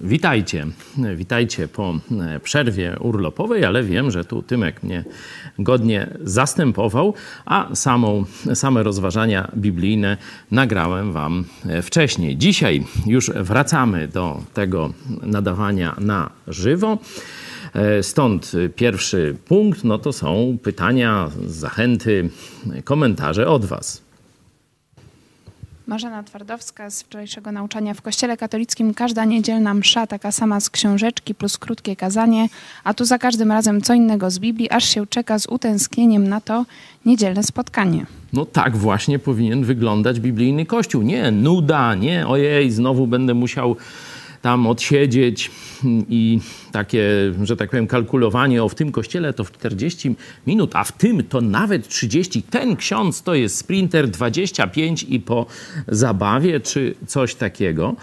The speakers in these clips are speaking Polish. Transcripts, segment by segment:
Witajcie, witajcie po e, przerwie urlopowej, ale wiem, że tu Tymek mnie godnie zastępował, a samą, same rozważania biblijne nagrałem Wam e, wcześniej. Dzisiaj już wracamy do tego nadawania na żywo. E, stąd pierwszy punkt, no to są pytania, zachęty, komentarze od Was. Marzena Twardowska z wczorajszego nauczania w Kościele Katolickim każda niedzielna msza taka sama z książeczki plus krótkie kazanie, a tu za każdym razem co innego z Biblii, aż się czeka z utęsknieniem na to niedzielne spotkanie. No tak właśnie powinien wyglądać biblijny kościół. Nie nuda, nie ojej, znowu będę musiał tam odsiedzieć i takie, że tak powiem, kalkulowanie o w tym kościele to w 40 minut, a w tym to nawet 30. Ten ksiądz to jest sprinter 25 i po zabawie czy coś takiego.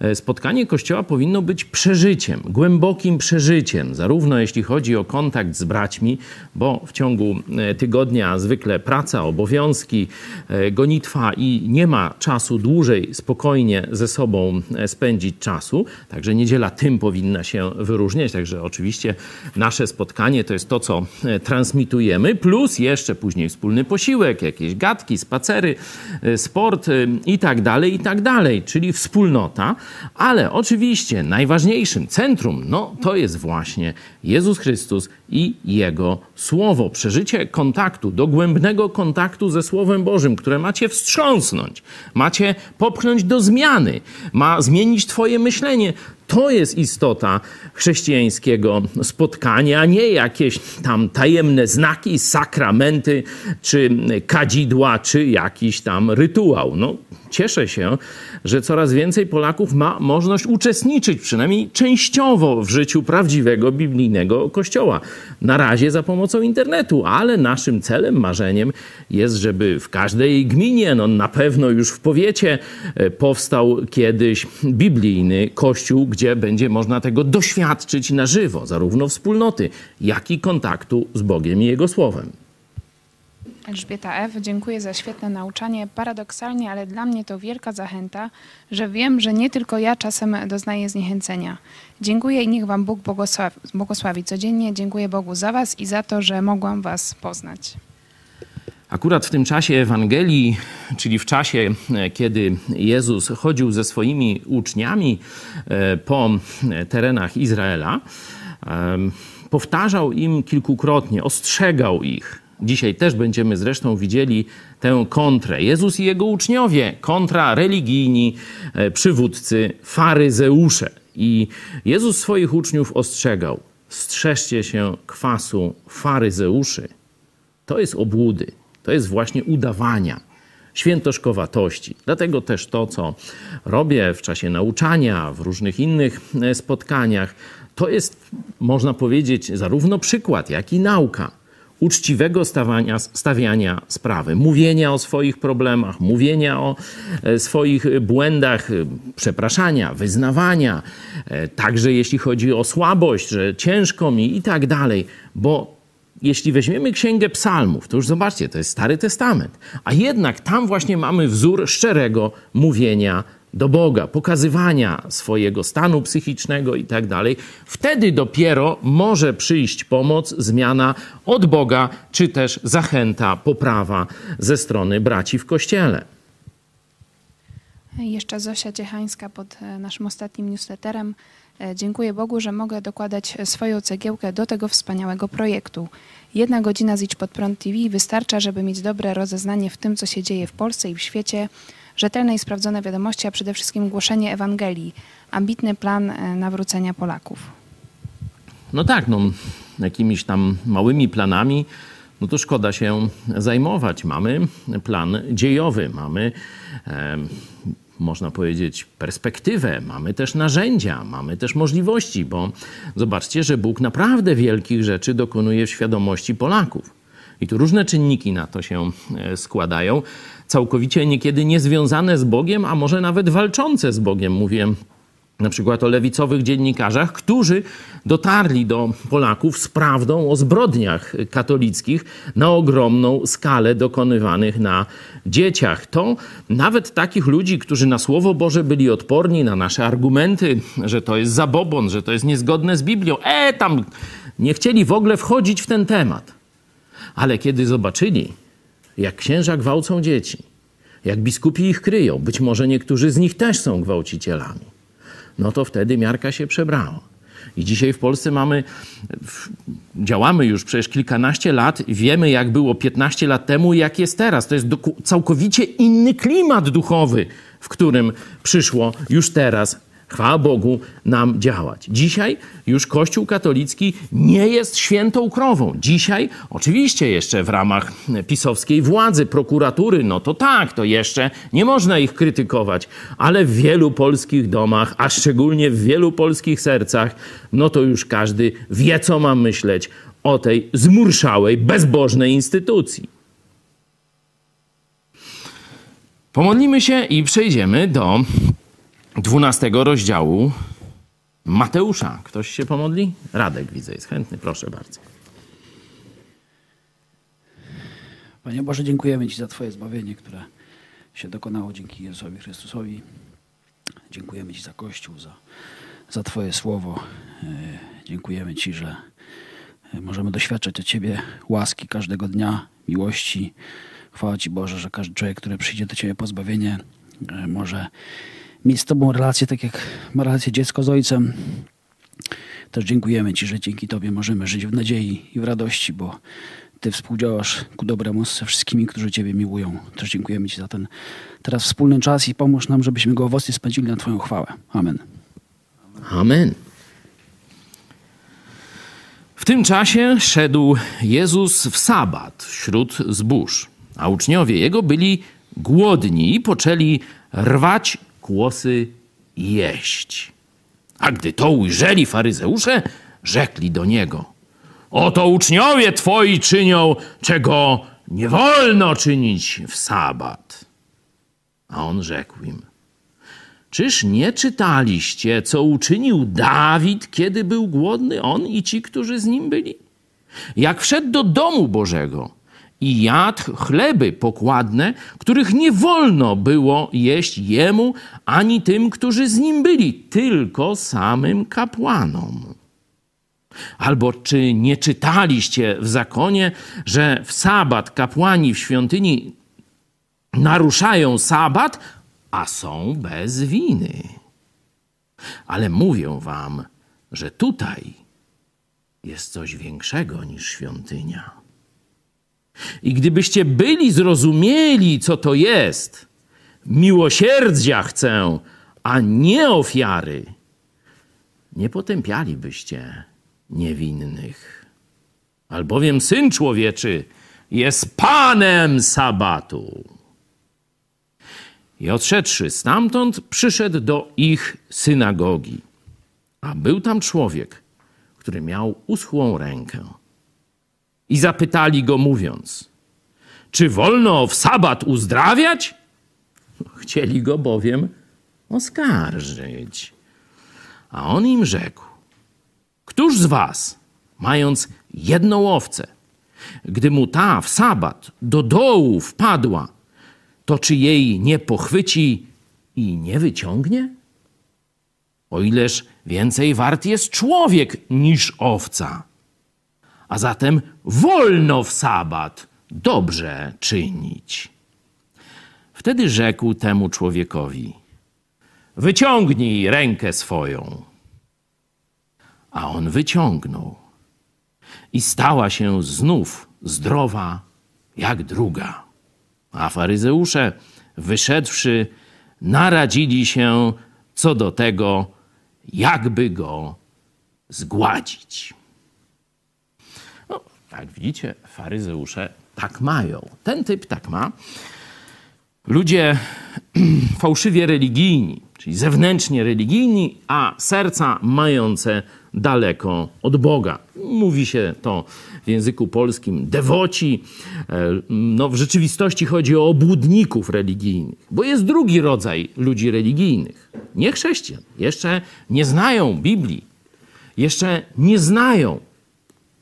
E, spotkanie Kościoła powinno być przeżyciem, głębokim przeżyciem, zarówno jeśli chodzi o kontakt z braćmi, bo w ciągu e, tygodnia zwykle praca, obowiązki, e, gonitwa i nie ma czasu dłużej spokojnie ze sobą spędzić czasu. Także niedziela tym powinna się wyróżniać. Także oczywiście nasze spotkanie to jest to, co transmitujemy, plus jeszcze później wspólny posiłek, jakieś gadki, spacery, sport i tak dalej, i tak dalej, czyli wspólnota. Ale oczywiście najważniejszym centrum, no to jest właśnie Jezus Chrystus i Jego Słowo. Przeżycie kontaktu, dogłębnego kontaktu ze Słowem Bożym, które macie wstrząsnąć, macie popchnąć do zmiany, ma zmienić Twoje myślenie. To jest istota chrześcijańskiego spotkania, a nie jakieś tam tajemne znaki, sakramenty, czy kadzidła, czy jakiś tam rytuał. No, cieszę się, że coraz więcej Polaków ma możliwość uczestniczyć, przynajmniej częściowo, w życiu prawdziwego biblijnego kościoła. Na razie za pomocą internetu, ale naszym celem, marzeniem jest, żeby w każdej gminie, no na pewno już w powiecie, e, powstał kiedyś biblijny kościół, gdzie będzie można tego doświadczyć na żywo, zarówno wspólnoty, jak i kontaktu z Bogiem i Jego Słowem. Elżbieta F., dziękuję za świetne nauczanie. Paradoksalnie, ale dla mnie to wielka zachęta, że wiem, że nie tylko ja czasem doznaję zniechęcenia. Dziękuję i niech Wam Bóg błogosławi, błogosławi codziennie. Dziękuję Bogu za Was i za to, że mogłam Was poznać. Akurat w tym czasie Ewangelii, czyli w czasie, e, kiedy Jezus chodził ze swoimi uczniami e, po terenach Izraela, e, powtarzał im kilkukrotnie, ostrzegał ich, Dzisiaj też będziemy zresztą widzieli tę kontrę. Jezus i jego uczniowie, kontra religijni e, przywódcy, faryzeusze. I Jezus swoich uczniów ostrzegał: strzeżcie się kwasu faryzeuszy. To jest obłudy, to jest właśnie udawania świętoszkowatości. Dlatego też to, co robię w czasie nauczania, w różnych innych e, spotkaniach, to jest, można powiedzieć, zarówno przykład, jak i nauka uczciwego stawania, stawiania sprawy, mówienia o swoich problemach, mówienia o e, swoich błędach, e, przepraszania, wyznawania, także jeśli chodzi o słabość, że ciężko mi i tak dalej, bo jeśli weźmiemy Księgę Psalmów, to już zobaczcie, to jest Stary Testament, a jednak tam właśnie mamy wzór szczerego mówienia do Boga, pokazywania swojego stanu psychicznego i tak dalej, wtedy dopiero może przyjść pomoc, zmiana od Boga, czy też zachęta, poprawa ze strony braci w kościele. Jeszcze Zosia Ciechańska pod e, naszym ostatnim newsletterem. E, dziękuję Bogu, że mogę dokładać swoją cegiełkę do tego wspaniałego projektu. Jedna godzina z Idź Pod Prąd TV wystarcza, żeby mieć dobre rozeznanie w tym, co się dzieje w Polsce i w świecie, rzetelne i sprawdzone wiadomości, a przede wszystkim głoszenie Ewangelii, ambitny plan e, nawrócenia Polaków. No tak, no, jakimiś tam małymi planami, no to szkoda się zajmować. Mamy plan dziejowy, mamy, e, można powiedzieć, perspektywę, mamy też narzędzia, mamy też możliwości, bo zobaczcie, że Bóg naprawdę wielkich rzeczy dokonuje w świadomości Polaków. I tu różne czynniki na to się e, składają całkowicie niekiedy niezwiązane z Bogiem, a może nawet walczące z Bogiem. Mówię na przykład o lewicowych dziennikarzach, którzy dotarli do Polaków z prawdą o zbrodniach katolickich na ogromną skalę dokonywanych na dzieciach. To nawet takich ludzi, którzy na Słowo Boże byli odporni na nasze argumenty, że to jest zabobon, że to jest niezgodne z Biblią, e, tam nie chcieli w ogóle wchodzić w ten temat. Ale kiedy zobaczyli, jak księża gwałcą dzieci, jak biskupi ich kryją, być może niektórzy z nich też są gwałcicielami, no to wtedy miarka się przebrała. I dzisiaj w Polsce mamy, działamy już przecież kilkanaście lat, wiemy jak było 15 lat temu i jak jest teraz. To jest całkowicie inny klimat duchowy, w którym przyszło już teraz chwała Bogu, nam działać. Dzisiaj już Kościół katolicki nie jest świętą krową. Dzisiaj, oczywiście jeszcze w ramach pisowskiej władzy, prokuratury, no to tak, to jeszcze nie można ich krytykować, ale w wielu polskich domach, a szczególnie w wielu polskich sercach, no to już każdy wie, co ma myśleć o tej zmurszałej, bezbożnej instytucji. Pomodlimy się i przejdziemy do 12 rozdziału Mateusza. Ktoś się pomodli? Radek widzę, jest chętny. Proszę bardzo. Panie Boże, dziękujemy Ci za Twoje zbawienie, które się dokonało dzięki Jezusowi Chrystusowi. Dziękujemy Ci za Kościół, za, za Twoje słowo. E, dziękujemy Ci, że możemy doświadczać od Ciebie łaski każdego dnia, miłości. Chwała Ci Boże, że każdy człowiek, który przyjdzie do Ciebie po zbawienie, e, może mieć z Tobą relację, tak jak ma relację dziecko z ojcem. Też dziękujemy Ci, że dzięki Tobie możemy żyć w nadziei i w radości, bo Ty współdziałasz ku dobremu ze wszystkimi, którzy Ciebie miłują. Też dziękujemy Ci za ten teraz wspólny czas i pomóż nam, żebyśmy go owocnie spędzili na Twoją chwałę. Amen. Amen. W tym czasie szedł Jezus w sabat wśród zbóż, a uczniowie Jego byli głodni i poczęli rwać kłosy jeść. A gdy to ujrzeli faryzeusze, rzekli do niego: Oto uczniowie twoi czynią, czego nie wolno czynić w sabat. A on rzekł im: Czyż nie czytaliście, co uczynił Dawid, kiedy był głodny, on i ci, którzy z nim byli? Jak wszedł do domu Bożego, i jadł chleby pokładne, których nie wolno było jeść jemu ani tym, którzy z nim byli, tylko samym kapłanom. Albo czy nie czytaliście w zakonie, że w sabat kapłani w świątyni naruszają sabat, a są bez winy? Ale mówię wam, że tutaj jest coś większego niż świątynia. I gdybyście byli zrozumieli, co to jest, miłosierdzia chcę, a nie ofiary, nie potępialibyście niewinnych. Albowiem syn człowieczy jest panem sabatu. I odszedłszy stamtąd, przyszedł do ich synagogi. A był tam człowiek, który miał uschłą rękę. I zapytali go, mówiąc: Czy wolno w sabat uzdrawiać? Chcieli go bowiem oskarżyć. A on im rzekł: Któż z was, mając jedną owcę, gdy mu ta w sabat do dołu wpadła, to czy jej nie pochwyci i nie wyciągnie? O ileż więcej wart jest człowiek niż owca. A zatem wolno w sabat dobrze czynić. Wtedy rzekł temu człowiekowi: Wyciągnij rękę swoją. A on wyciągnął i stała się znów zdrowa jak druga. A faryzeusze, wyszedłszy, naradzili się co do tego, jakby go zgładzić. Jak widzicie, faryzeusze tak mają. Ten typ tak ma. Ludzie fałszywie religijni, czyli zewnętrznie religijni, a serca mające daleko od Boga. Mówi się to w języku polskim dewoci. E, no, w rzeczywistości chodzi o obłudników religijnych, bo jest drugi rodzaj ludzi religijnych. Nie chrześcijan. Jeszcze nie znają Biblii. Jeszcze nie znają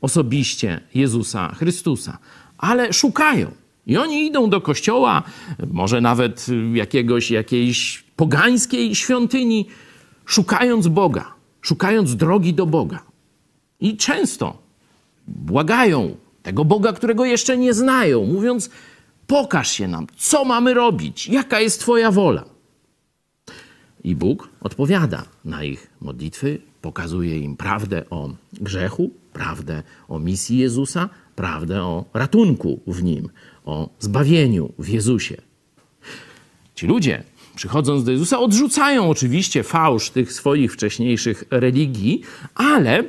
osobiście Jezusa Chrystusa, ale szukają. I oni idą do kościoła, może nawet jakiegoś, jakiejś pogańskiej świątyni, szukając Boga, szukając drogi do Boga. I często błagają tego Boga, którego jeszcze nie znają, mówiąc: Pokaż się nam, co mamy robić, jaka jest Twoja wola. I Bóg odpowiada na ich modlitwy, pokazuje im prawdę o grzechu, prawdę o misji Jezusa, prawdę o ratunku w nim, o zbawieniu w Jezusie. Ci ludzie, przychodząc do Jezusa, odrzucają oczywiście fałsz tych swoich wcześniejszych religii, ale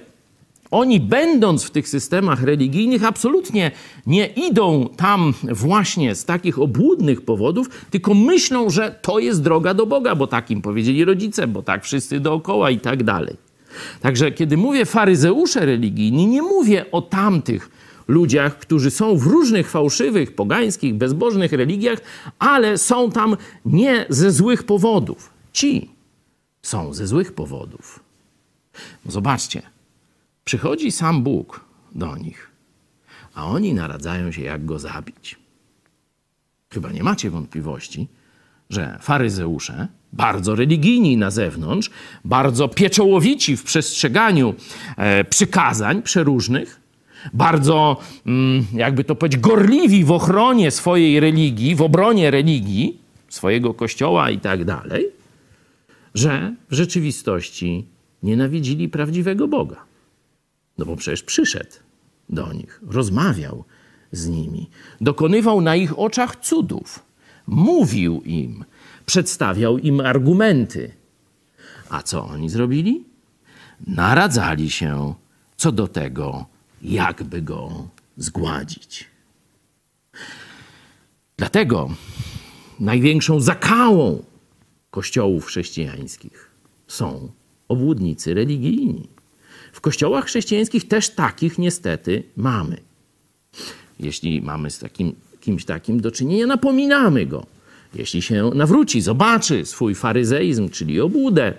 oni, będąc w tych systemach religijnych, absolutnie nie idą tam właśnie z takich obłudnych powodów, tylko myślą, że to jest droga do Boga, bo tak im powiedzieli rodzice, bo tak wszyscy dookoła i tak dalej. Także kiedy mówię faryzeusze religijni, nie mówię o tamtych ludziach, którzy są w różnych fałszywych, pogańskich, bezbożnych religiach, ale są tam nie ze złych powodów. Ci są ze złych powodów. Zobaczcie, przychodzi sam Bóg do nich, a oni naradzają się, jak go zabić. Chyba nie macie wątpliwości, że faryzeusze, bardzo religijni na zewnątrz, bardzo pieczołowici w przestrzeganiu e, przykazań przeróżnych, bardzo, mm, jakby to powiedzieć, gorliwi w ochronie swojej religii, w obronie religii, swojego kościoła i tak dalej, że w rzeczywistości nienawidzili prawdziwego Boga. No bo przecież przyszedł do nich, rozmawiał z nimi, dokonywał na ich oczach cudów, mówił im, przedstawiał im argumenty. A co oni zrobili? Naradzali się co do tego, jakby go zgładzić. Dlatego największą zakałą kościołów chrześcijańskich są obłudnicy religijni. W kościołach chrześcijańskich też takich niestety mamy. Jeśli mamy z takim, kimś takim do czynienia, napominamy go. Jeśli się nawróci, zobaczy swój faryzeizm, czyli obłudę,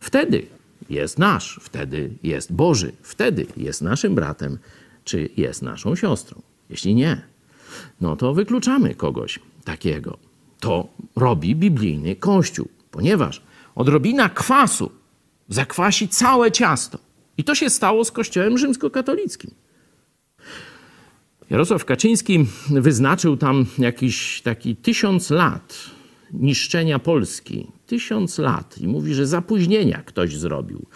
wtedy jest nasz, wtedy jest Boży, wtedy jest naszym bratem, czy jest naszą siostrą. Jeśli nie, no to wykluczamy kogoś takiego. To robi biblijny Kościół, ponieważ odrobina kwasu zakwasi całe ciasto. I to się stało z Kościołem rzymskokatolickim. Jarosław Kaczyński wyznaczył tam jakiś taki tysiąc lat niszczenia Polski. Tysiąc lat. I mówi, że zapóźnienia ktoś zrobił.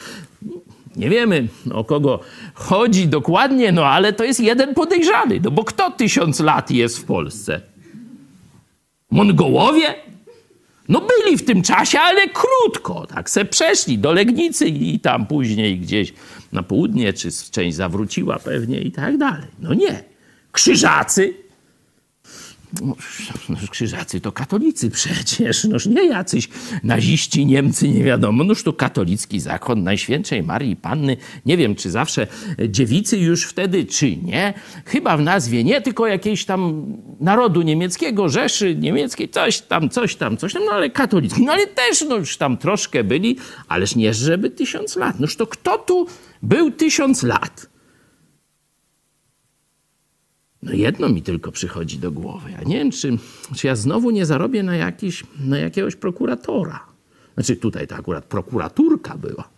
Nie wiemy, o kogo chodzi dokładnie, no ale to jest jeden podejrzany. No bo kto tysiąc lat jest w Polsce? Mongołowie? No byli w tym czasie, ale krótko. Tak se przeszli do Legnicy i tam później gdzieś na południe, czy część zawróciła pewnie i tak dalej. No nie. Krzyżacy no, krzyżacy to katolicy przecież, noż nie jacyś naziści, Niemcy, nie wiadomo, noż to katolicki zakon Najświętszej Marii Panny. Nie wiem, czy zawsze dziewicy już wtedy, czy nie. Chyba w nazwie nie, tylko jakiejś tam narodu niemieckiego, Rzeszy niemieckiej, coś tam, coś tam, coś tam, no ale katolicki. No ale też, no już tam troszkę byli, ależ nie, żeby tysiąc lat. Noż to kto tu był tysiąc lat? No jedno mi tylko przychodzi do głowy. Ja nie wiem, czy, czy ja znowu nie zarobię na, jakiś, na jakiegoś prokuratora. Znaczy tutaj to akurat prokuraturka była.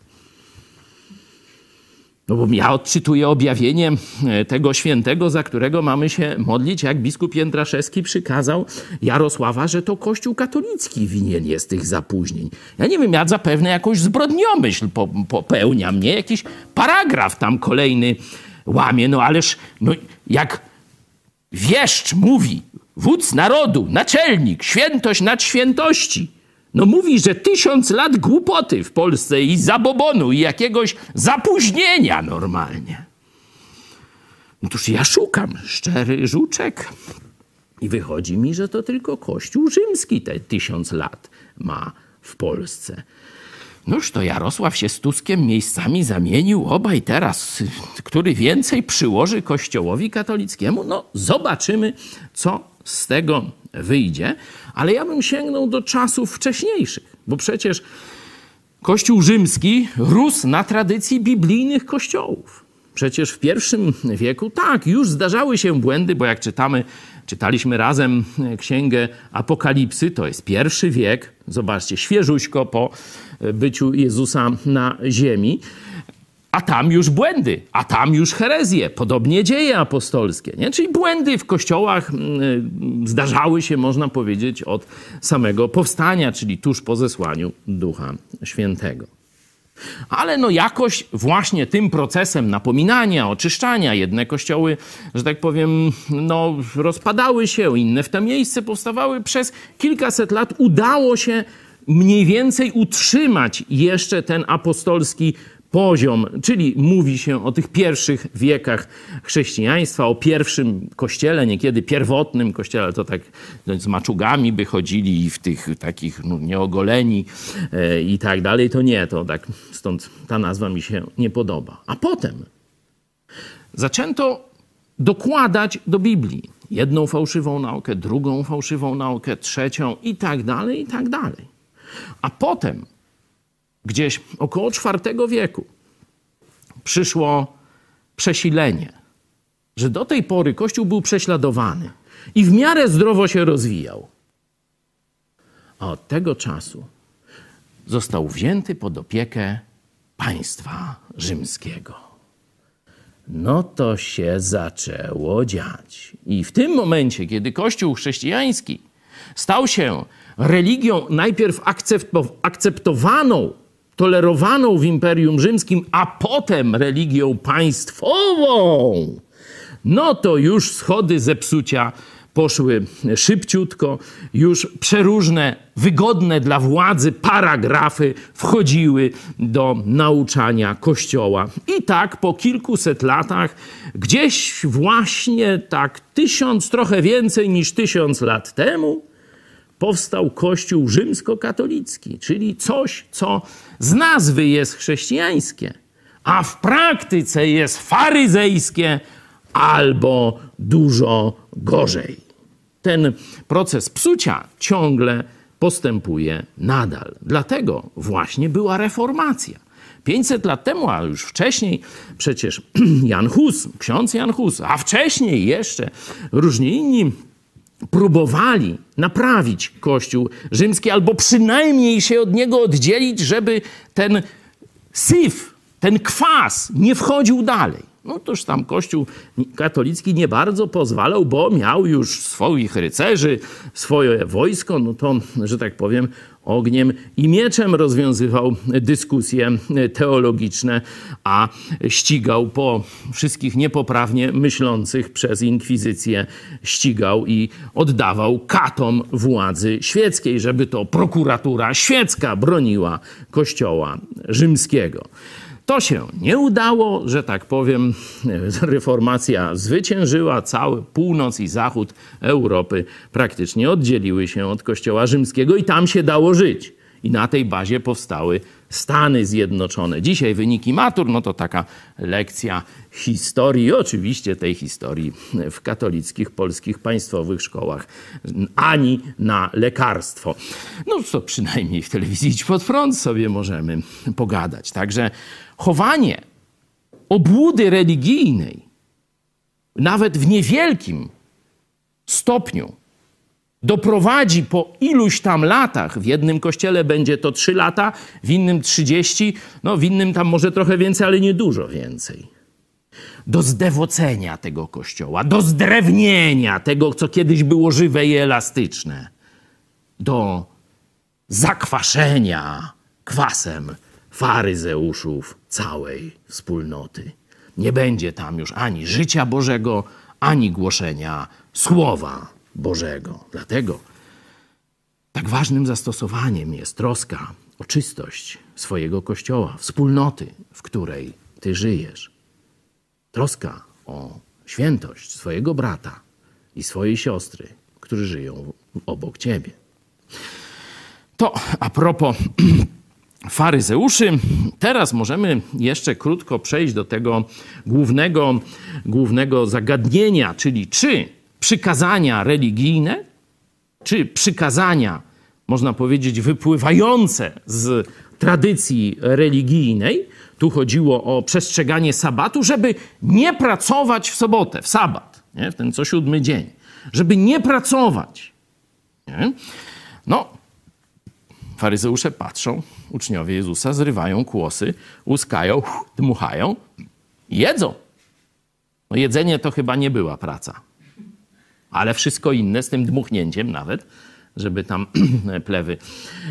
No bo ja odczytuję objawienie e, tego świętego, za którego mamy się modlić, jak biskup Jędraszewski przykazał Jarosława, że to Kościół katolicki winien jest tych zapóźnień. Ja nie wiem, ja zapewne jakąś zbrodniomyśl popełnia mnie, jakiś paragraf tam kolejny łamie, no ależ no jak wieszcz mówi, wódz narodu, naczelnik, świętość nad świętości. No mówi, że tysiąc lat głupoty w Polsce i zabobonu i jakiegoś zapóźnienia normalnie. No toż ja szukam szczery żuczek i wychodzi mi, że to tylko Kościół rzymski te tysiąc lat ma w Polsce. Noż to Jarosław się z Tuskiem miejscami zamienił obaj teraz, który więcej przyłoży Kościołowi katolickiemu. No, zobaczymy, co z tego wyjdzie. Ale ja bym sięgnął do czasów wcześniejszych, bo przecież Kościół rzymski rósł na tradycji biblijnych kościołów. Przecież w pierwszym wieku, tak, już zdarzały się błędy, bo jak czytamy, czytaliśmy razem księgę Apokalipsy, to jest pierwszy wiek, zobaczcie, świeżuśko po byciu Jezusa na ziemi. A tam już błędy, a tam już herezje, podobnie dzieje apostolskie. Nie? Czyli błędy w kościołach mm, zdarzały się, można powiedzieć, od samego powstania, czyli tuż po zesłaniu Ducha Świętego. Ale no jakoś właśnie tym procesem napominania, oczyszczania, jedne kościoły, że tak powiem, no rozpadały się, inne w to miejsce powstawały przez kilkaset lat. Udało się mniej więcej utrzymać jeszcze ten apostolski poziom, czyli mówi się o tych pierwszych wiekach chrześcijaństwa, o pierwszym kościele, niekiedy pierwotnym kościele, to tak no, z maczugami by chodzili i w tych takich no, nieogoleni e, i tak dalej, to nie, to tak stąd ta nazwa mi się nie podoba. A potem zaczęto dokładać do Biblii jedną fałszywą naukę, drugą fałszywą naukę, trzecią i tak dalej, i tak dalej. A potem gdzieś około IV wieku przyszło przesilenie, że do tej pory Kościół był prześladowany i w miarę zdrowo się rozwijał. A od tego czasu został wzięty pod opiekę państwa rzymskiego. No to się zaczęło dziać. I w tym momencie, kiedy Kościół chrześcijański stał się religią najpierw akceptowaną tolerowaną w Imperium Rzymskim, a potem religią państwową, no to już schody zepsucia poszły szybciutko, już przeróżne, wygodne dla władzy paragrafy wchodziły do nauczania Kościoła. I tak po kilkuset latach, gdzieś właśnie tak tysiąc, trochę więcej niż tysiąc lat temu, powstał Kościół rzymskokatolicki, czyli coś, co z nazwy jest chrześcijańskie, a w praktyce jest faryzejskie albo dużo gorzej. Ten proces psucia ciągle postępuje nadal. Dlatego właśnie była reformacja. 500 lat temu, a już wcześniej przecież Jan Hus, ksiądz Jan Hus, a wcześniej jeszcze różni inni próbowali naprawić Kościół rzymski, albo przynajmniej się od niego oddzielić, żeby ten syf, ten kwas nie wchodził dalej. No toż tam Kościół katolicki nie bardzo pozwalał, bo miał już swoich rycerzy, swoje wojsko, no to, że tak powiem, ogniem i mieczem rozwiązywał dyskusje teologiczne, a ścigał po wszystkich niepoprawnie myślących przez inkwizycję, ścigał i oddawał katom władzy świeckiej, żeby to prokuratura świecka broniła Kościoła rzymskiego. To się nie udało, że tak powiem, reformacja zwyciężyła, cały północ i zachód Europy praktycznie oddzieliły się od Kościoła Rzymskiego i tam się dało żyć. I na tej bazie powstały Stany Zjednoczone. Dzisiaj wyniki matur, no to taka lekcja historii, oczywiście tej historii w katolickich, polskich, państwowych szkołach, ani na lekarstwo. No to przynajmniej w telewizji Idź Pod Prąd sobie możemy pogadać. Także chowanie obłudy religijnej, nawet w niewielkim stopniu, doprowadzi po iluś tam latach, w jednym kościele będzie to 3 lata, w innym 30, no w innym tam może trochę więcej, ale nie dużo więcej. Do zdewocenia tego kościoła, do zdrewnienia tego, co kiedyś było żywe i elastyczne, do zakwaszenia kwasem faryzeuszów całej wspólnoty. Nie będzie tam już ani życia Bożego, ani głoszenia Słowa Bożego. Dlatego tak ważnym zastosowaniem jest troska o czystość swojego kościoła, wspólnoty, w której ty żyjesz. Troska o świętość swojego brata i swojej siostry, którzy żyją obok ciebie. To a propos faryzeuszy. Teraz możemy jeszcze krótko przejść do tego głównego, głównego zagadnienia, czyli czy przykazania religijne, czy przykazania, można powiedzieć, wypływające z tradycji religijnej, tu chodziło o przestrzeganie sabatu, żeby nie pracować w sobotę, w sabat, nie? w ten co siódmy dzień, żeby nie pracować. Nie? No, faryzeusze patrzą, uczniowie Jezusa zrywają kłosy, łuskają, dmuchają, jedzą. No jedzenie to chyba nie była praca, ale wszystko inne z tym dmuchnięciem nawet, żeby tam plewy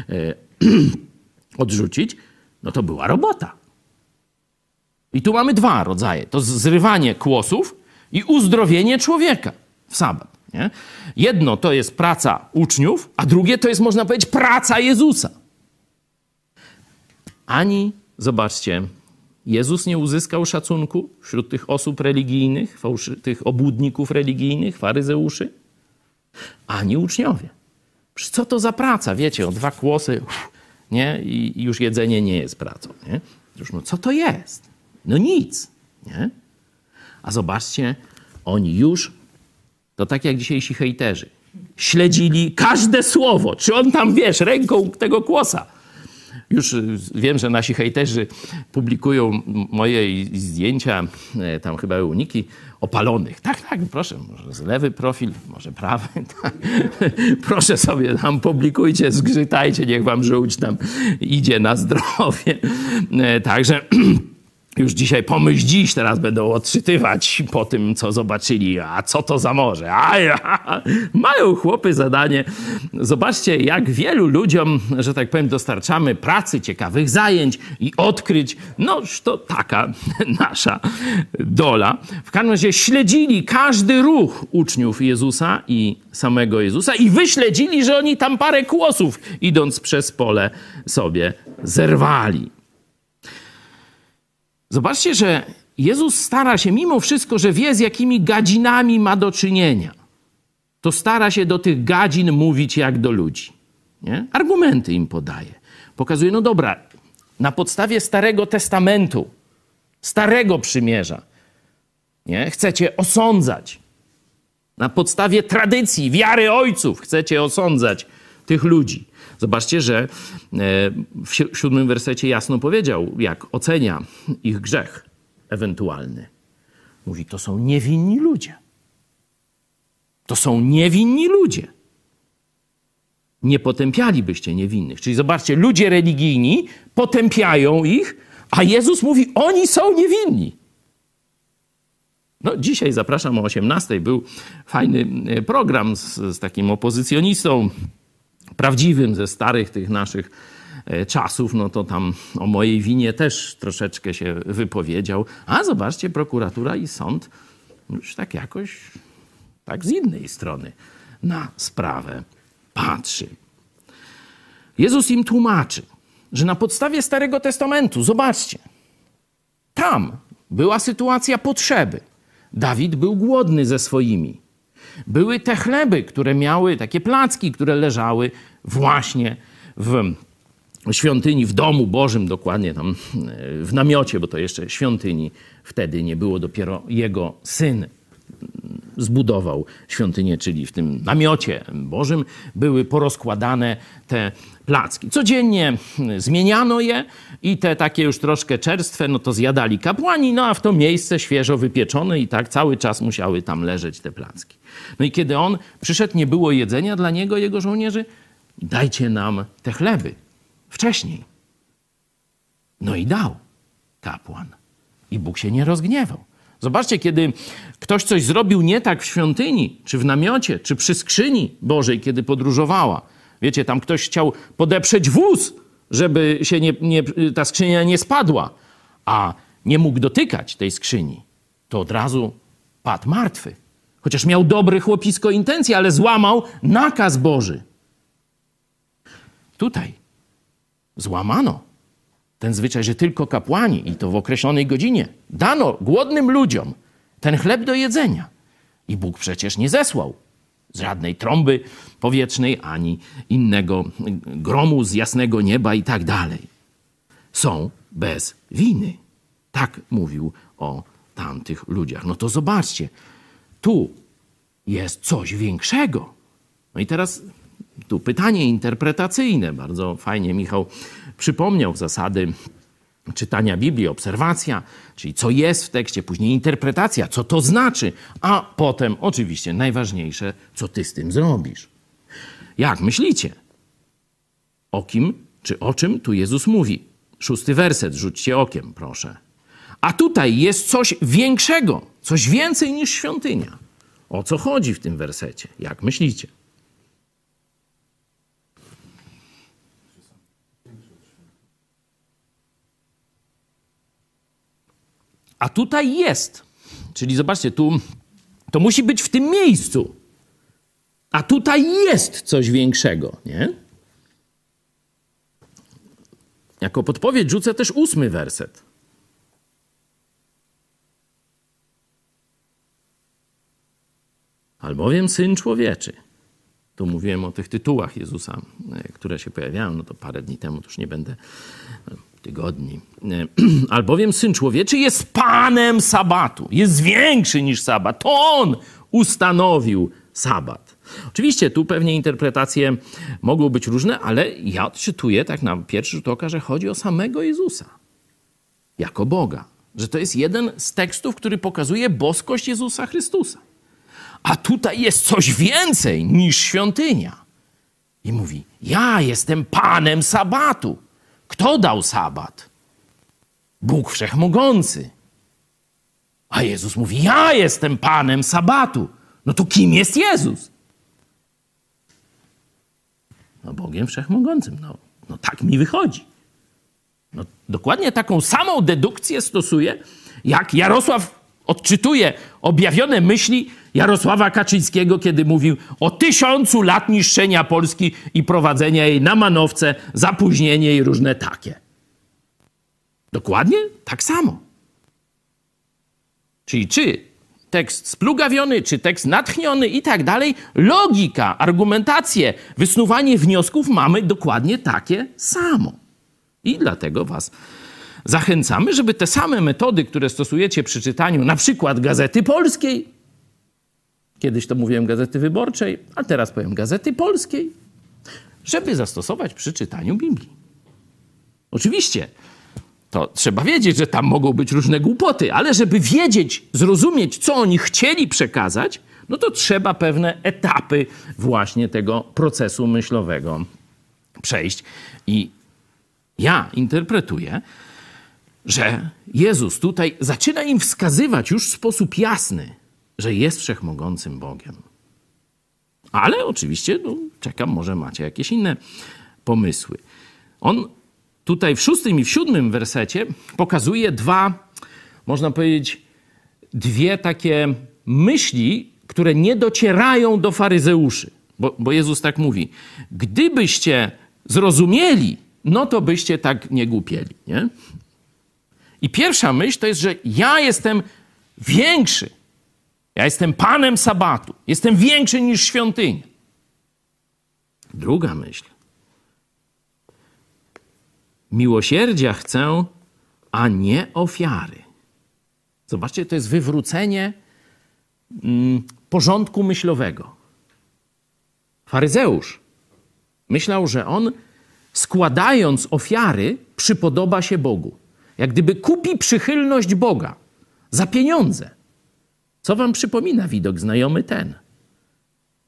e, odrzucić, no to była robota. I tu mamy dwa rodzaje. To zrywanie kłosów i uzdrowienie człowieka w sabat. Nie? Jedno to jest praca uczniów, a drugie to jest, można powiedzieć, praca Jezusa. Ani, zobaczcie, Jezus nie uzyskał szacunku wśród tych osób religijnych, tych obłudników religijnych, faryzeuszy, ani uczniowie. Co to za praca? Wiecie, o dwa kłosy nie? I już jedzenie nie jest pracą. Nie? Już, no co to jest? No nic. Nie? A zobaczcie, oni już, to tak jak dzisiejsi hejterzy, śledzili każde słowo, czy on tam, wiesz, ręką tego kłosa. Już y, wiem, że nasi hejterzy publikują moje zdjęcia, e, tam chyba uniki, opalonych. Tak, tak, proszę, może lewy profil, może prawy. Tak. Proszę sobie tam publikujcie, zgrzytajcie, niech wam żółć tam idzie na zdrowie. E, także już dzisiaj pomyśl dziś, teraz będą odczytywać po tym, co zobaczyli. A co to za morze? A, ja, mają chłopy zadanie. Zobaczcie, jak wielu ludziom, że tak powiem, dostarczamy pracy, ciekawych zajęć i odkryć. Noż to taka nasza dola. W każdym razie śledzili każdy ruch uczniów Jezusa i samego Jezusa i wyśledzili, że oni tam parę kłosów idąc przez pole sobie zerwali. Zobaczcie, że Jezus stara się, mimo wszystko, że wie, z jakimi gadzinami ma do czynienia, to stara się do tych gadzin mówić jak do ludzi. Nie? Argumenty im podaje. Pokazuje, no dobra, na podstawie Starego Testamentu, Starego Przymierza, nie? chcecie osądzać. Na podstawie tradycji, wiary ojców chcecie osądzać tych ludzi. Zobaczcie, że e, w siódmym wersecie jasno powiedział, jak ocenia ich grzech ewentualny. Mówi, to są niewinni ludzie. To są niewinni ludzie. Nie potępialibyście niewinnych. Czyli zobaczcie, ludzie religijni potępiają ich, a Jezus mówi, oni są niewinni. No, dzisiaj zapraszam o 18. Był fajny e, program z, z takim opozycjonistą, prawdziwym ze starych tych naszych e, czasów, no to tam o mojej winie też troszeczkę się wypowiedział. A zobaczcie, prokuratura i sąd już tak jakoś, tak z innej strony na sprawę patrzy. Jezus im tłumaczy, że na podstawie Starego Testamentu, zobaczcie, tam była sytuacja potrzeby. Dawid był głodny ze swoimi. Były te chleby, które miały, takie placki, które leżały właśnie w świątyni, w domu Bożym, dokładnie tam w namiocie, bo to jeszcze świątyni wtedy nie było, dopiero jego syn zbudował świątynię, czyli w tym namiocie Bożym były porozkładane te placki. Codziennie zmieniano je i te takie już troszkę czerstwe, no to zjadali kapłani, no a w to miejsce świeżo wypieczone i tak cały czas musiały tam leżeć te placki. No i kiedy on przyszedł, nie było jedzenia dla niego, jego żołnierzy, dajcie nam te chleby. Wcześniej. No i dał kapłan. I Bóg się nie rozgniewał. Zobaczcie, kiedy ktoś coś zrobił nie tak w świątyni, czy w namiocie, czy przy skrzyni Bożej, kiedy podróżowała. Wiecie, tam ktoś chciał podeprzeć wóz, żeby się nie, nie, ta skrzynia nie spadła, a nie mógł dotykać tej skrzyni. To od razu padł martwy. Chociaż miał dobre chłopisko intencje, ale złamał nakaz Boży. Tutaj złamano ten zwyczaj, że tylko kapłani, i to w określonej godzinie, dano głodnym ludziom ten chleb do jedzenia. I Bóg przecież nie zesłał żadnej trąby powietrznej, ani innego gromu z jasnego nieba i tak dalej. są bez winy. Tak mówił o tamtych ludziach. No to zobaczcie, tu jest coś większego. No i teraz tu pytanie interpretacyjne. Bardzo fajnie Michał przypomniał zasady czytania Biblii, obserwacja, czyli co jest w tekście, później interpretacja, co to znaczy, a potem oczywiście najważniejsze, co ty z tym zrobisz. Jak myślicie? O kim czy o czym tu Jezus mówi? Szósty werset, rzućcie okiem, proszę. A tutaj jest coś większego, coś więcej niż świątynia. O co chodzi w tym wersecie? Jak myślicie? A tutaj jest. Czyli zobaczcie, tu to musi być w tym miejscu. A tutaj jest coś większego, nie? Jako podpowiedź rzucę też ósmy werset. Albowiem syn człowieczy. Tu mówiłem o tych tytułach Jezusa, które się pojawiają, no to parę dni temu, to już nie będę tygodni. E, albowiem syn człowieczy jest panem sabatu, jest większy niż sabat. To on ustanowił sabat. Oczywiście tu pewnie interpretacje mogą być różne, ale ja odczytuję tak na pierwszy rzut oka, że chodzi o samego Jezusa jako Boga. Że to jest jeden z tekstów, który pokazuje boskość Jezusa Chrystusa. A tutaj jest coś więcej niż świątynia. I mówi: Ja jestem panem sabatu. Kto dał sabat? Bóg wszechmogący. A Jezus mówi: Ja jestem panem sabatu. No to kim jest Jezus? No Bogiem wszechmogącym. No, no tak mi wychodzi. No, dokładnie taką samą dedukcję stosuje, jak Jarosław odczytuje objawione myśli Jarosława Kaczyńskiego, kiedy mówił o tysiącu lat niszczenia Polski i prowadzenia jej na manowce, zapóźnienie i różne takie. Dokładnie tak samo. Czyli czy tekst splugawiony, czy tekst natchniony i tak dalej, logika, argumentacje, wysnuwanie wniosków mamy dokładnie takie samo. I dlatego was zachęcamy, żeby te same metody, które stosujecie przy czytaniu na przykład Gazety Polskiej, kiedyś to mówiłem Gazety Wyborczej, a teraz powiem Gazety Polskiej, żeby zastosować przy czytaniu Biblii. Oczywiście, to trzeba wiedzieć, że tam mogą być różne głupoty, ale żeby wiedzieć, zrozumieć, co oni chcieli przekazać, no to trzeba pewne etapy właśnie tego procesu myślowego przejść. I ja interpretuję, że Jezus tutaj zaczyna im wskazywać już w sposób jasny, że jest wszechmogącym Bogiem. Ale oczywiście no, czekam, może macie jakieś inne pomysły. On tutaj w szóstym i w siódmym wersecie pokazuje dwa, można powiedzieć, dwie takie myśli, które nie docierają do faryzeuszy. Bo, bo Jezus tak mówi: Gdybyście zrozumieli, no to byście tak nie głupieli. Nie? I pierwsza myśl to jest, że ja jestem większy. Ja jestem panem sabatu. Jestem większy niż świątynia. Druga myśl. Miłosierdzia chcę, a nie ofiary. Zobaczcie, to jest wywrócenie mm, porządku myślowego. Faryzeusz myślał, że on składając ofiary przypodoba się Bogu. Jak gdyby kupi przychylność Boga za pieniądze. Co wam przypomina widok znajomy ten?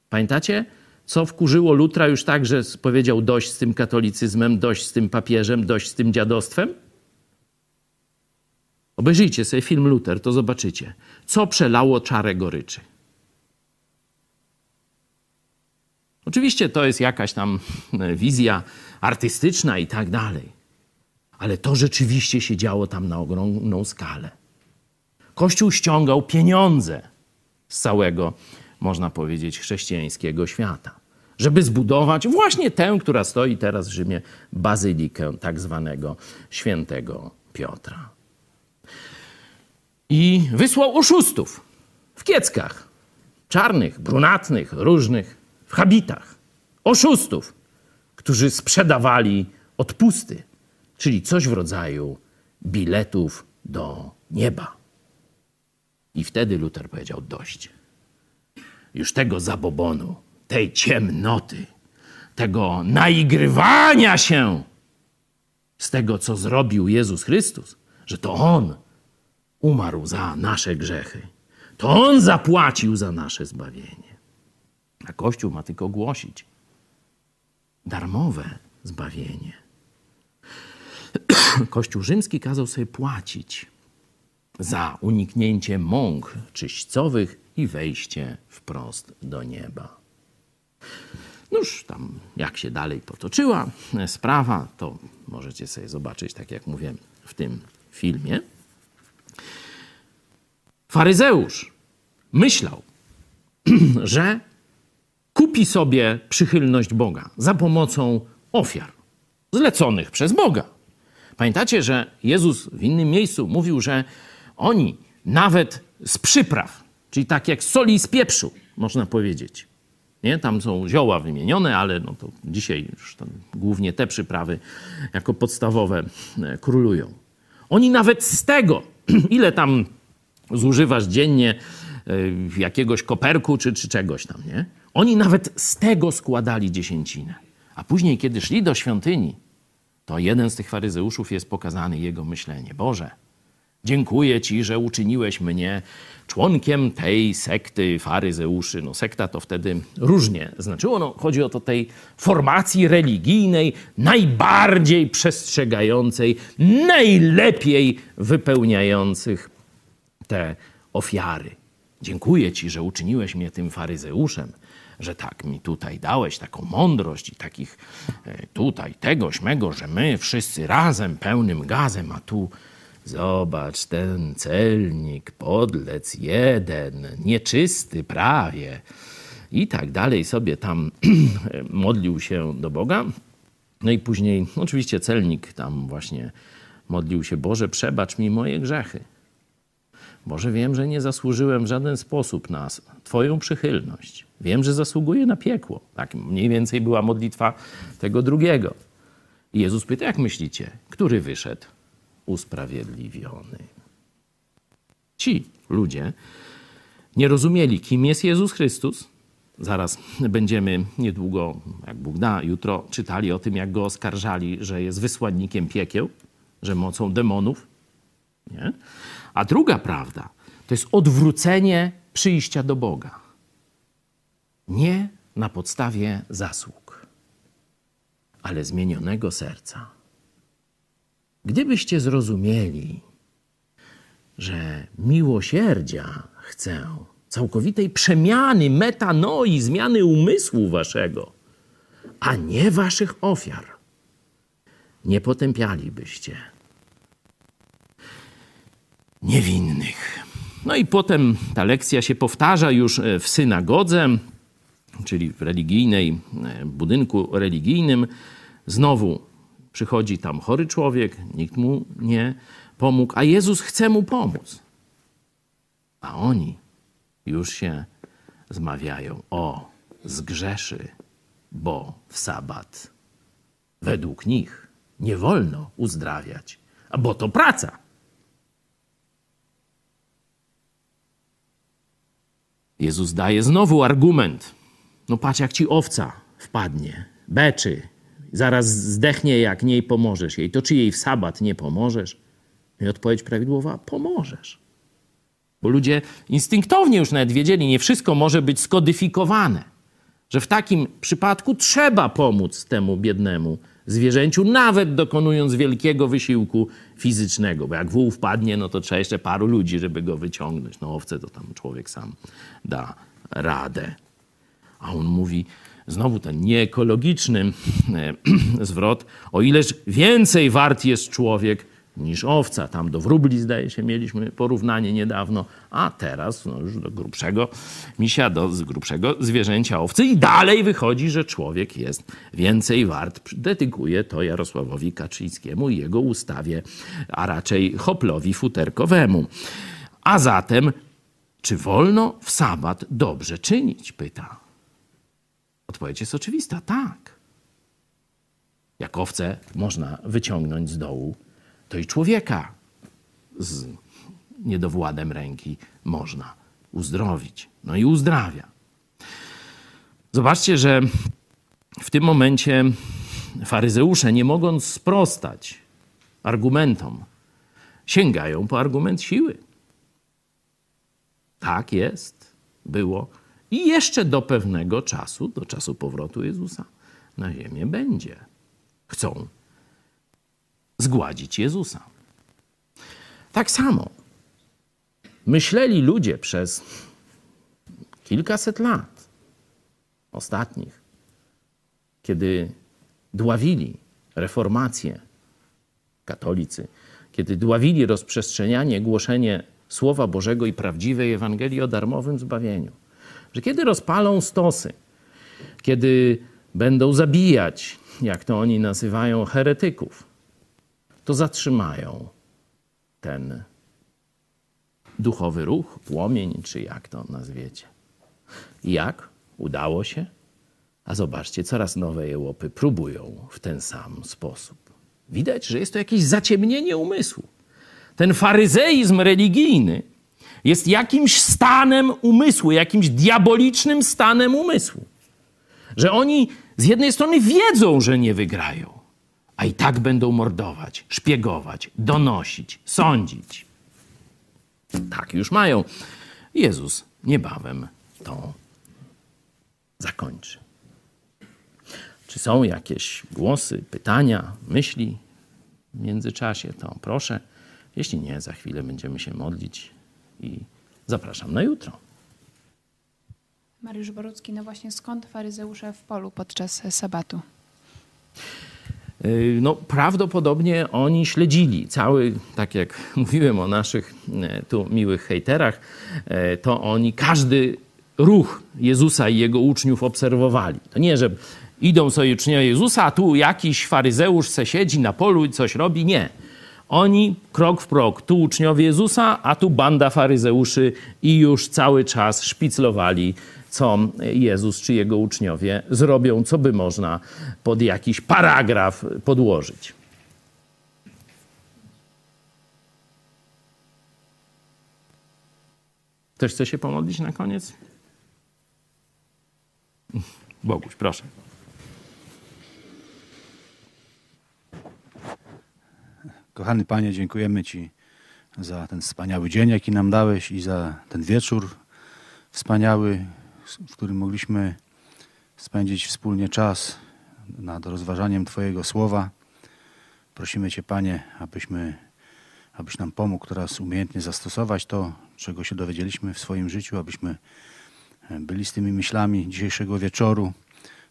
Pamiętacie, co wkurzyło Lutra już tak, że powiedział dość z tym katolicyzmem, dość z tym papieżem, dość z tym dziadostwem? Obejrzyjcie sobie film Luter, to zobaczycie. Co przelało czarę goryczy? Oczywiście to jest jakaś tam wizja artystyczna i tak dalej. Ale to rzeczywiście się działo tam na ogromną skalę. Kościół ściągał pieniądze z całego, można powiedzieć, chrześcijańskiego świata, żeby zbudować właśnie tę, która stoi teraz w Rzymie, bazylikę tak zwanego świętego Piotra. I wysłał oszustów w kieckach, czarnych, brunatnych, różnych, w habitach. Oszustów, którzy sprzedawali odpusty czyli coś w rodzaju biletów do nieba. I wtedy Luther powiedział: Dość. Już tego zabobonu, tej ciemnoty, tego naigrywania się z tego, co zrobił Jezus Chrystus, że to On umarł za nasze grzechy. To On zapłacił za nasze zbawienie. A Kościół ma tylko głosić darmowe zbawienie. Kościół rzymski kazał sobie płacić za uniknięcie mąk czyśćcowych i wejście wprost do nieba. Noż tam, jak się dalej potoczyła sprawa, to możecie sobie zobaczyć, tak jak mówię w tym filmie. Faryzeusz myślał, że kupi sobie przychylność Boga za pomocą ofiar zleconych przez Boga. Pamiętacie, że Jezus w innym miejscu mówił, że oni nawet z przypraw, czyli tak jak soli z pieprzu, można powiedzieć. Nie? Tam są zioła wymienione, ale no to dzisiaj już głównie te przyprawy jako podstawowe e, królują. Oni nawet z tego, ile tam zużywasz dziennie e, jakiegoś koperku czy, czy czegoś tam, nie? Oni nawet z tego składali dziesięcinę. A później, kiedy szli do świątyni, to jeden z tych faryzeuszów jest pokazany jego myślenie. Boże, dziękuję Ci, że uczyniłeś mnie członkiem tej sekty faryzeuszy. No sekta to wtedy różnie znaczyło. No, chodzi o to tej formacji religijnej, najbardziej przestrzegającej, najlepiej wypełniających te ofiary. Dziękuję Ci, że uczyniłeś mnie tym faryzeuszem, że tak mi tutaj dałeś taką mądrość i takich e, tutaj tegoś mego, że my wszyscy razem pełnym gazem, a tu zobacz ten celnik, podlec jeden, nieczysty prawie. I tak dalej sobie tam modlił się do Boga. No i później, oczywiście, celnik tam właśnie modlił się: Boże, przebacz mi moje grzechy. Boże, wiem, że nie zasłużyłem w żaden sposób na Twoją przychylność. Wiem, że zasługuję na piekło. Tak mniej więcej była modlitwa tego drugiego. I Jezus pyta, jak myślicie, który wyszedł usprawiedliwiony? Ci ludzie nie rozumieli, kim jest Jezus Chrystus. Zaraz będziemy niedługo, jak Bóg da, jutro czytali o tym, jak go oskarżali, że jest wysłannikiem piekieł, że mocą demonów. Nie? A druga prawda to jest odwrócenie przyjścia do Boga. Nie na podstawie zasług, ale zmienionego serca. Gdybyście zrozumieli, że miłosierdzia chcę, całkowitej przemiany, metanoi, zmiany umysłu waszego, a nie waszych ofiar, nie potępialibyście niewinnych. No i potem ta lekcja się powtarza już e, w synagodze, czyli w religijnej, e, budynku religijnym. Znowu przychodzi tam chory człowiek, nikt mu nie pomógł, a Jezus chce mu pomóc. A oni już się zmawiają: O, zgrzeszy, bo w sabat według nich nie wolno uzdrawiać, bo to praca. Jezus daje znowu argument. No patrz, jak ci owca wpadnie, beczy, zaraz zdechnie, jak niej pomożesz jej. To czy jej w sabat nie pomożesz? I odpowiedź prawidłowa: pomożesz. Bo ludzie instynktownie już nawet wiedzieli, nie wszystko może być skodyfikowane. Że w takim przypadku trzeba pomóc temu biednemu zwierzęciu, nawet dokonując wielkiego wysiłku fizycznego, bo jak wół wpadnie, no to trzeba jeszcze paru ludzi, żeby go wyciągnąć. No owce to tam człowiek sam da radę. A on mówi, znowu ten nieekologiczny e, zwrot, o ileż więcej wart jest człowiek niż owca. Tam do wróbli, zdaje się, mieliśmy porównanie niedawno, a teraz no już do grubszego misia, do grubszego zwierzęcia owcy i dalej wychodzi, że człowiek jest więcej wart. Dedykuje to Jarosławowi Kaczyńskiemu i jego ustawie, a raczej hoplowi futerkowemu. A zatem, czy wolno w sabat dobrze czynić? Pyta. Odpowiedź jest oczywista, tak. Jak owce można wyciągnąć z dołu, to i człowieka z niedowładem ręki można uzdrowić. No i uzdrawia. Zobaczcie, że w tym momencie faryzeusze, nie mogąc sprostać argumentom, sięgają po argument siły. Tak jest, było i jeszcze do pewnego czasu, do czasu powrotu Jezusa na ziemię będzie. Chcą zgładzić Jezusa. Tak samo myśleli ludzie przez kilkaset lat ostatnich, kiedy dławili reformację katolicy, kiedy dławili rozprzestrzenianie, głoszenie Słowa Bożego i prawdziwej Ewangelii o darmowym zbawieniu, że kiedy rozpalą stosy, kiedy będą zabijać, jak to oni nazywają, heretyków, to zatrzymają ten duchowy ruch, płomień, czy jak to nazwiecie. Jak? Udało się? A zobaczcie, coraz nowe jełopy próbują w ten sam sposób. Widać, że jest to jakieś zaciemnienie umysłu. Ten faryzeizm religijny jest jakimś stanem umysłu, jakimś diabolicznym stanem umysłu. Że oni z jednej strony wiedzą, że nie wygrają, a i tak będą mordować, szpiegować, donosić, sądzić. Tak już mają. Jezus niebawem to zakończy. Czy są jakieś głosy, pytania, myśli w międzyczasie, to proszę. Jeśli nie, za chwilę będziemy się modlić i zapraszam na jutro. Mariusz Borucki, no właśnie skąd faryzeusze w polu podczas sabatu? Y, no, prawdopodobnie oni śledzili cały, tak jak mówiłem o naszych e, tu miłych hejterach, e, to oni każdy ruch Jezusa i jego uczniów obserwowali. To nie, że idą sobie uczniowie Jezusa, a tu jakiś faryzeusz se siedzi na polu i coś robi. Nie. Oni krok w krok, tu uczniowie Jezusa, a tu banda faryzeuszy i już cały czas szpiclowali, co Jezus czy jego uczniowie zrobią, co by można pod jakiś paragraf podłożyć. Ktoś chce się pomodlić na koniec? Boguś, proszę. Kochany Panie, dziękujemy Ci za ten wspaniały dzień, jaki nam dałeś i za ten wieczór wspaniały, w którym mogliśmy spędzić wspólnie czas nad rozważaniem Twojego słowa. Prosimy Cię, Panie, abyśmy, abyś nam pomógł teraz umiejętnie zastosować to, czego się dowiedzieliśmy w swoim życiu, abyśmy byli z tymi myślami dzisiejszego wieczoru.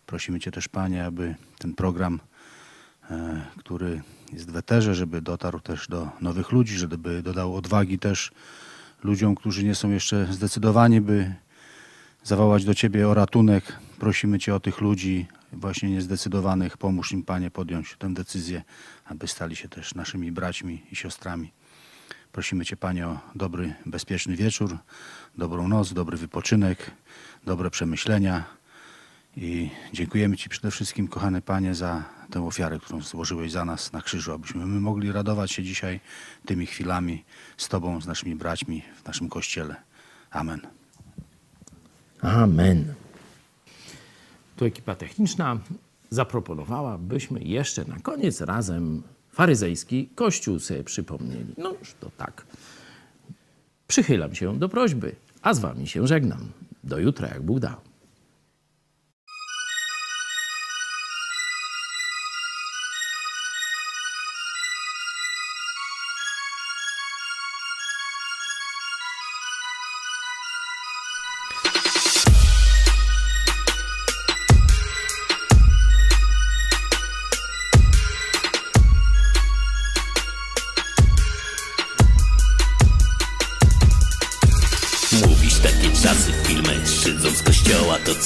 Prosimy Cię też, Panie, aby ten program, e, który jest w eterze, żeby dotarł też do nowych ludzi, żeby dodał odwagi też ludziom, którzy nie są jeszcze zdecydowani, by zawołać do Ciebie o ratunek. Prosimy Cię o tych ludzi właśnie niezdecydowanych. Pomóż im, Panie, podjąć tę decyzję, aby stali się też naszymi braćmi i siostrami. Prosimy Cię, Panie, o dobry, bezpieczny wieczór, dobrą noc, dobry wypoczynek, dobre przemyślenia. I dziękujemy Ci przede wszystkim, kochany Panie, za tę ofiarę, którą złożyłeś za nas na krzyżu, abyśmy my mogli radować się dzisiaj tymi chwilami z Tobą, z naszymi braćmi w naszym Kościele. Amen. Amen. Tu ekipa techniczna zaproponowała, byśmy jeszcze na koniec razem faryzejski kościół sobie przypomnieli. No już to tak. Przychylam się do prośby, a z wami się żegnam. Do jutra, jak Bóg da.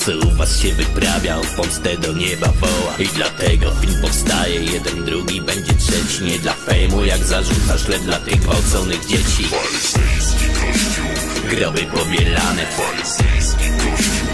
Co u was się wyprawia W Polsce do nieba woła. I dlatego film powstaje Jeden, drugi, będzie trzeci. Nie dla fejmu jak zarzucasz Lecz dla tych gwałconych dzieci. Groby powielane Kościół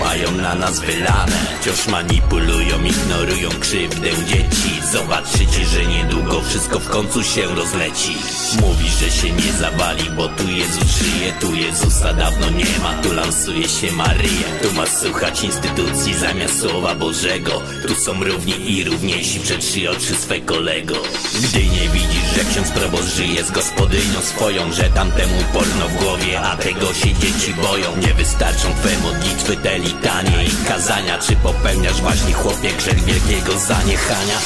Mają na nas wylane. Wciąż manipulują, ignorują krzywdę dzieci. Zobaczycie, że niedługo wszystko w końcu się rozleci. Mówi, że się nie zawali, bo tu Jezus żyje Tu Jezusa dawno nie ma, tu lansuje się Maryja Tu masz słuchać instytucji zamiast Słowa Bożego. Tu są równi i równiejsi przed oczy swe kolego. Gdy nie widzisz, że ksiądz proboszcz żyje z gospodynią swoją Że tamtemu porno w głowie, a tego się dzieci boją. Nie wystarczą twe modlitwy, te litanie i kazania Czy popełniasz właśnie chłopie grzech wielkiego zaniechania?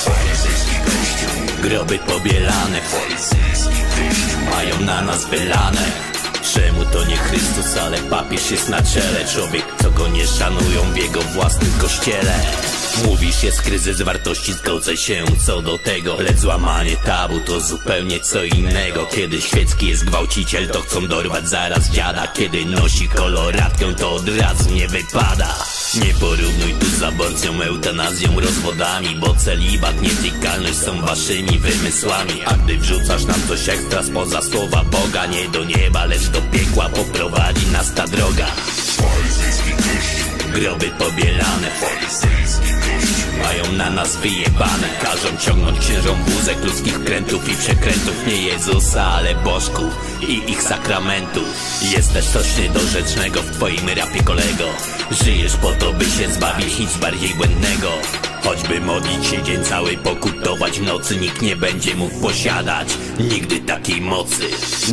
Groby pobielane. Mają na nas wylane. Czemu to nie Chrystus, ale papież jest na czele? Człowiek, co go nie szanują w jego własnym kościele Mówisz, jest kryzys wartości, zgodzę się. Co do tego Lecz złamanie tabu to zupełnie co innego. Kiedy świecki jest gwałciciel, to chcą dorwać zaraz dziada. Kiedy nosi koloratkę, to od razu nie wypada. Nie porównuj tu z aborcją, eutanazją, rozwodami Bo celibat, nietykalność są waszymi wymysłami. A gdy wrzucasz nam coś ekstra spoza słowa Boga Nie do nieba, lecz do piekła poprowadzi nas ta droga. Groby pobielane mają na nas wyjebane. Każą ciągnąć księżom wózek ludzkich krętów i przekrętów. Nie Jezusa, ale bożków i ich sakramentów Jest też coś niedorzecznego w twoim rapie kolego. Żyjesz po to, by się zbawić, nic bardziej błędnego Choćby modlić się dzień cały, pokutować w nocy Nikt nie będzie mógł posiadać nigdy takiej mocy.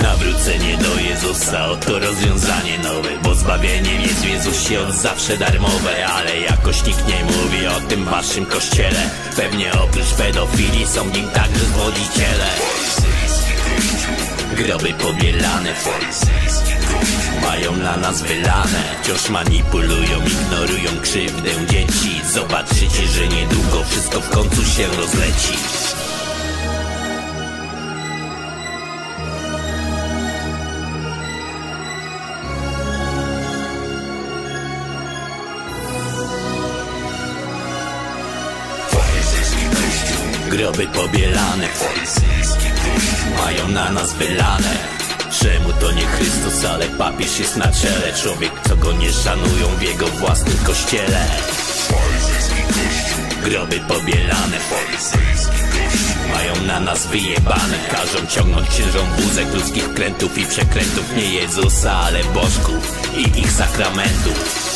Nawrócenie do Jezusa, oto rozwiązanie nowe Bo zbawieniem jest w Jezusie od zawsze darmowe Ale jakoś nikt nie mówi o tym waszym kościele. Pewnie oprócz pedofilii są w nim także zwodziciele Groby pobielane mają na nas wylane Wciąż manipulują, ignorują krzywdę dzieci. Zobaczycie, że niedługo wszystko w końcu się rozleci. Groby pobielane. Mają na nas wylane Czemu to nie Chrystus, ale papież jest na czele? Człowiek, co go nie szanują w jego własnym kościele. Groby pobielane. Mają na nas wyjebane. Każą ciągnąć księżom wózek ludzkich krętów i przekrętów. Nie Jezusa, ale bożków i ich sakramentów